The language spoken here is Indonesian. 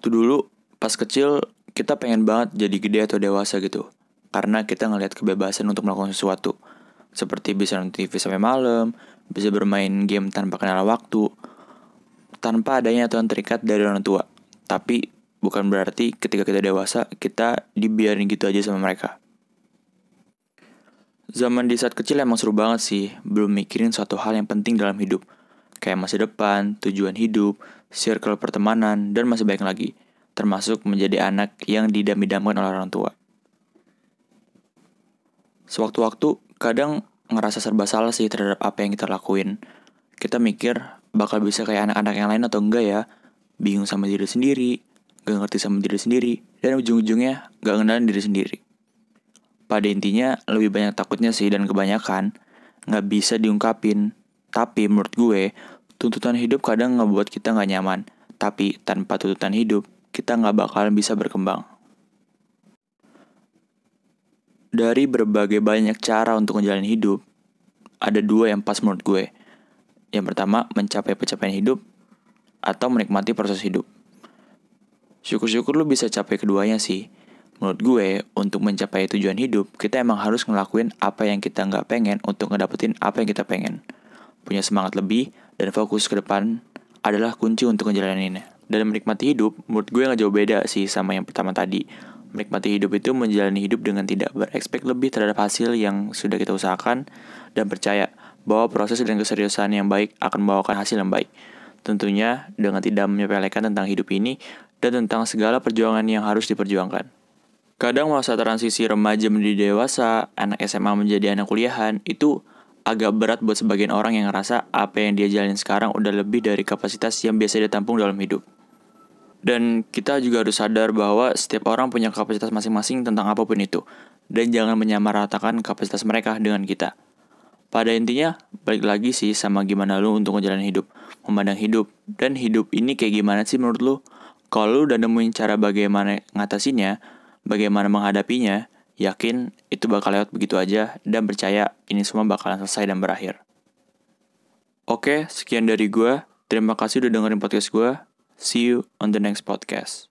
Waktu dulu, pas kecil, kita pengen banget jadi gede atau dewasa gitu. Karena kita ngelihat kebebasan untuk melakukan sesuatu. Seperti bisa nonton TV sampai malam, bisa bermain game tanpa kenal waktu, tanpa adanya aturan terikat dari orang tua. Tapi bukan berarti ketika kita dewasa, kita dibiarin gitu aja sama mereka. Zaman di saat kecil emang seru banget sih, belum mikirin suatu hal yang penting dalam hidup. Kayak masa depan, tujuan hidup, circle pertemanan, dan masih banyak lagi. Termasuk menjadi anak yang didam-idamkan oleh orang tua. Sewaktu-waktu, kadang ngerasa serba salah sih terhadap apa yang kita lakuin. Kita mikir, bakal bisa kayak anak-anak yang lain atau enggak ya. Bingung sama diri sendiri, gak ngerti sama diri sendiri, dan ujung-ujungnya gak ngenalin diri sendiri. Pada intinya, lebih banyak takutnya sih dan kebanyakan gak bisa diungkapin. Tapi menurut gue, tuntutan hidup kadang ngebuat kita gak nyaman. Tapi tanpa tuntutan hidup, kita gak bakalan bisa berkembang. Dari berbagai banyak cara untuk ngejalanin hidup, ada dua yang pas menurut gue. Yang pertama, mencapai pencapaian hidup, atau menikmati proses hidup. Syukur-syukur lu bisa capai keduanya sih. Menurut gue, untuk mencapai tujuan hidup, kita emang harus ngelakuin apa yang kita nggak pengen untuk ngedapetin apa yang kita pengen. Punya semangat lebih, dan fokus ke depan adalah kunci untuk ngejalaninnya. Dan menikmati hidup, menurut gue nggak jauh beda sih sama yang pertama tadi Menikmati hidup itu menjalani hidup dengan tidak berekspek lebih terhadap hasil yang sudah kita usahakan dan percaya bahwa proses dan keseriusan yang baik akan membawakan hasil yang baik. Tentunya dengan tidak menyepelekan tentang hidup ini dan tentang segala perjuangan yang harus diperjuangkan. Kadang masa transisi remaja menjadi dewasa, anak SMA menjadi anak kuliahan, itu agak berat buat sebagian orang yang ngerasa apa yang dia jalanin sekarang udah lebih dari kapasitas yang biasa ditampung dalam hidup. Dan kita juga harus sadar bahwa setiap orang punya kapasitas masing-masing tentang apa pun itu. Dan jangan menyamaratakan kapasitas mereka dengan kita. Pada intinya, balik lagi sih sama gimana lu untuk ngejalanin hidup. Memandang hidup. Dan hidup ini kayak gimana sih menurut lu? Kalau lu udah nemuin cara bagaimana ngatasinnya, bagaimana menghadapinya, yakin itu bakal lewat begitu aja dan percaya ini semua bakalan selesai dan berakhir. Oke, sekian dari gue. Terima kasih udah dengerin podcast gue. See you on the next podcast.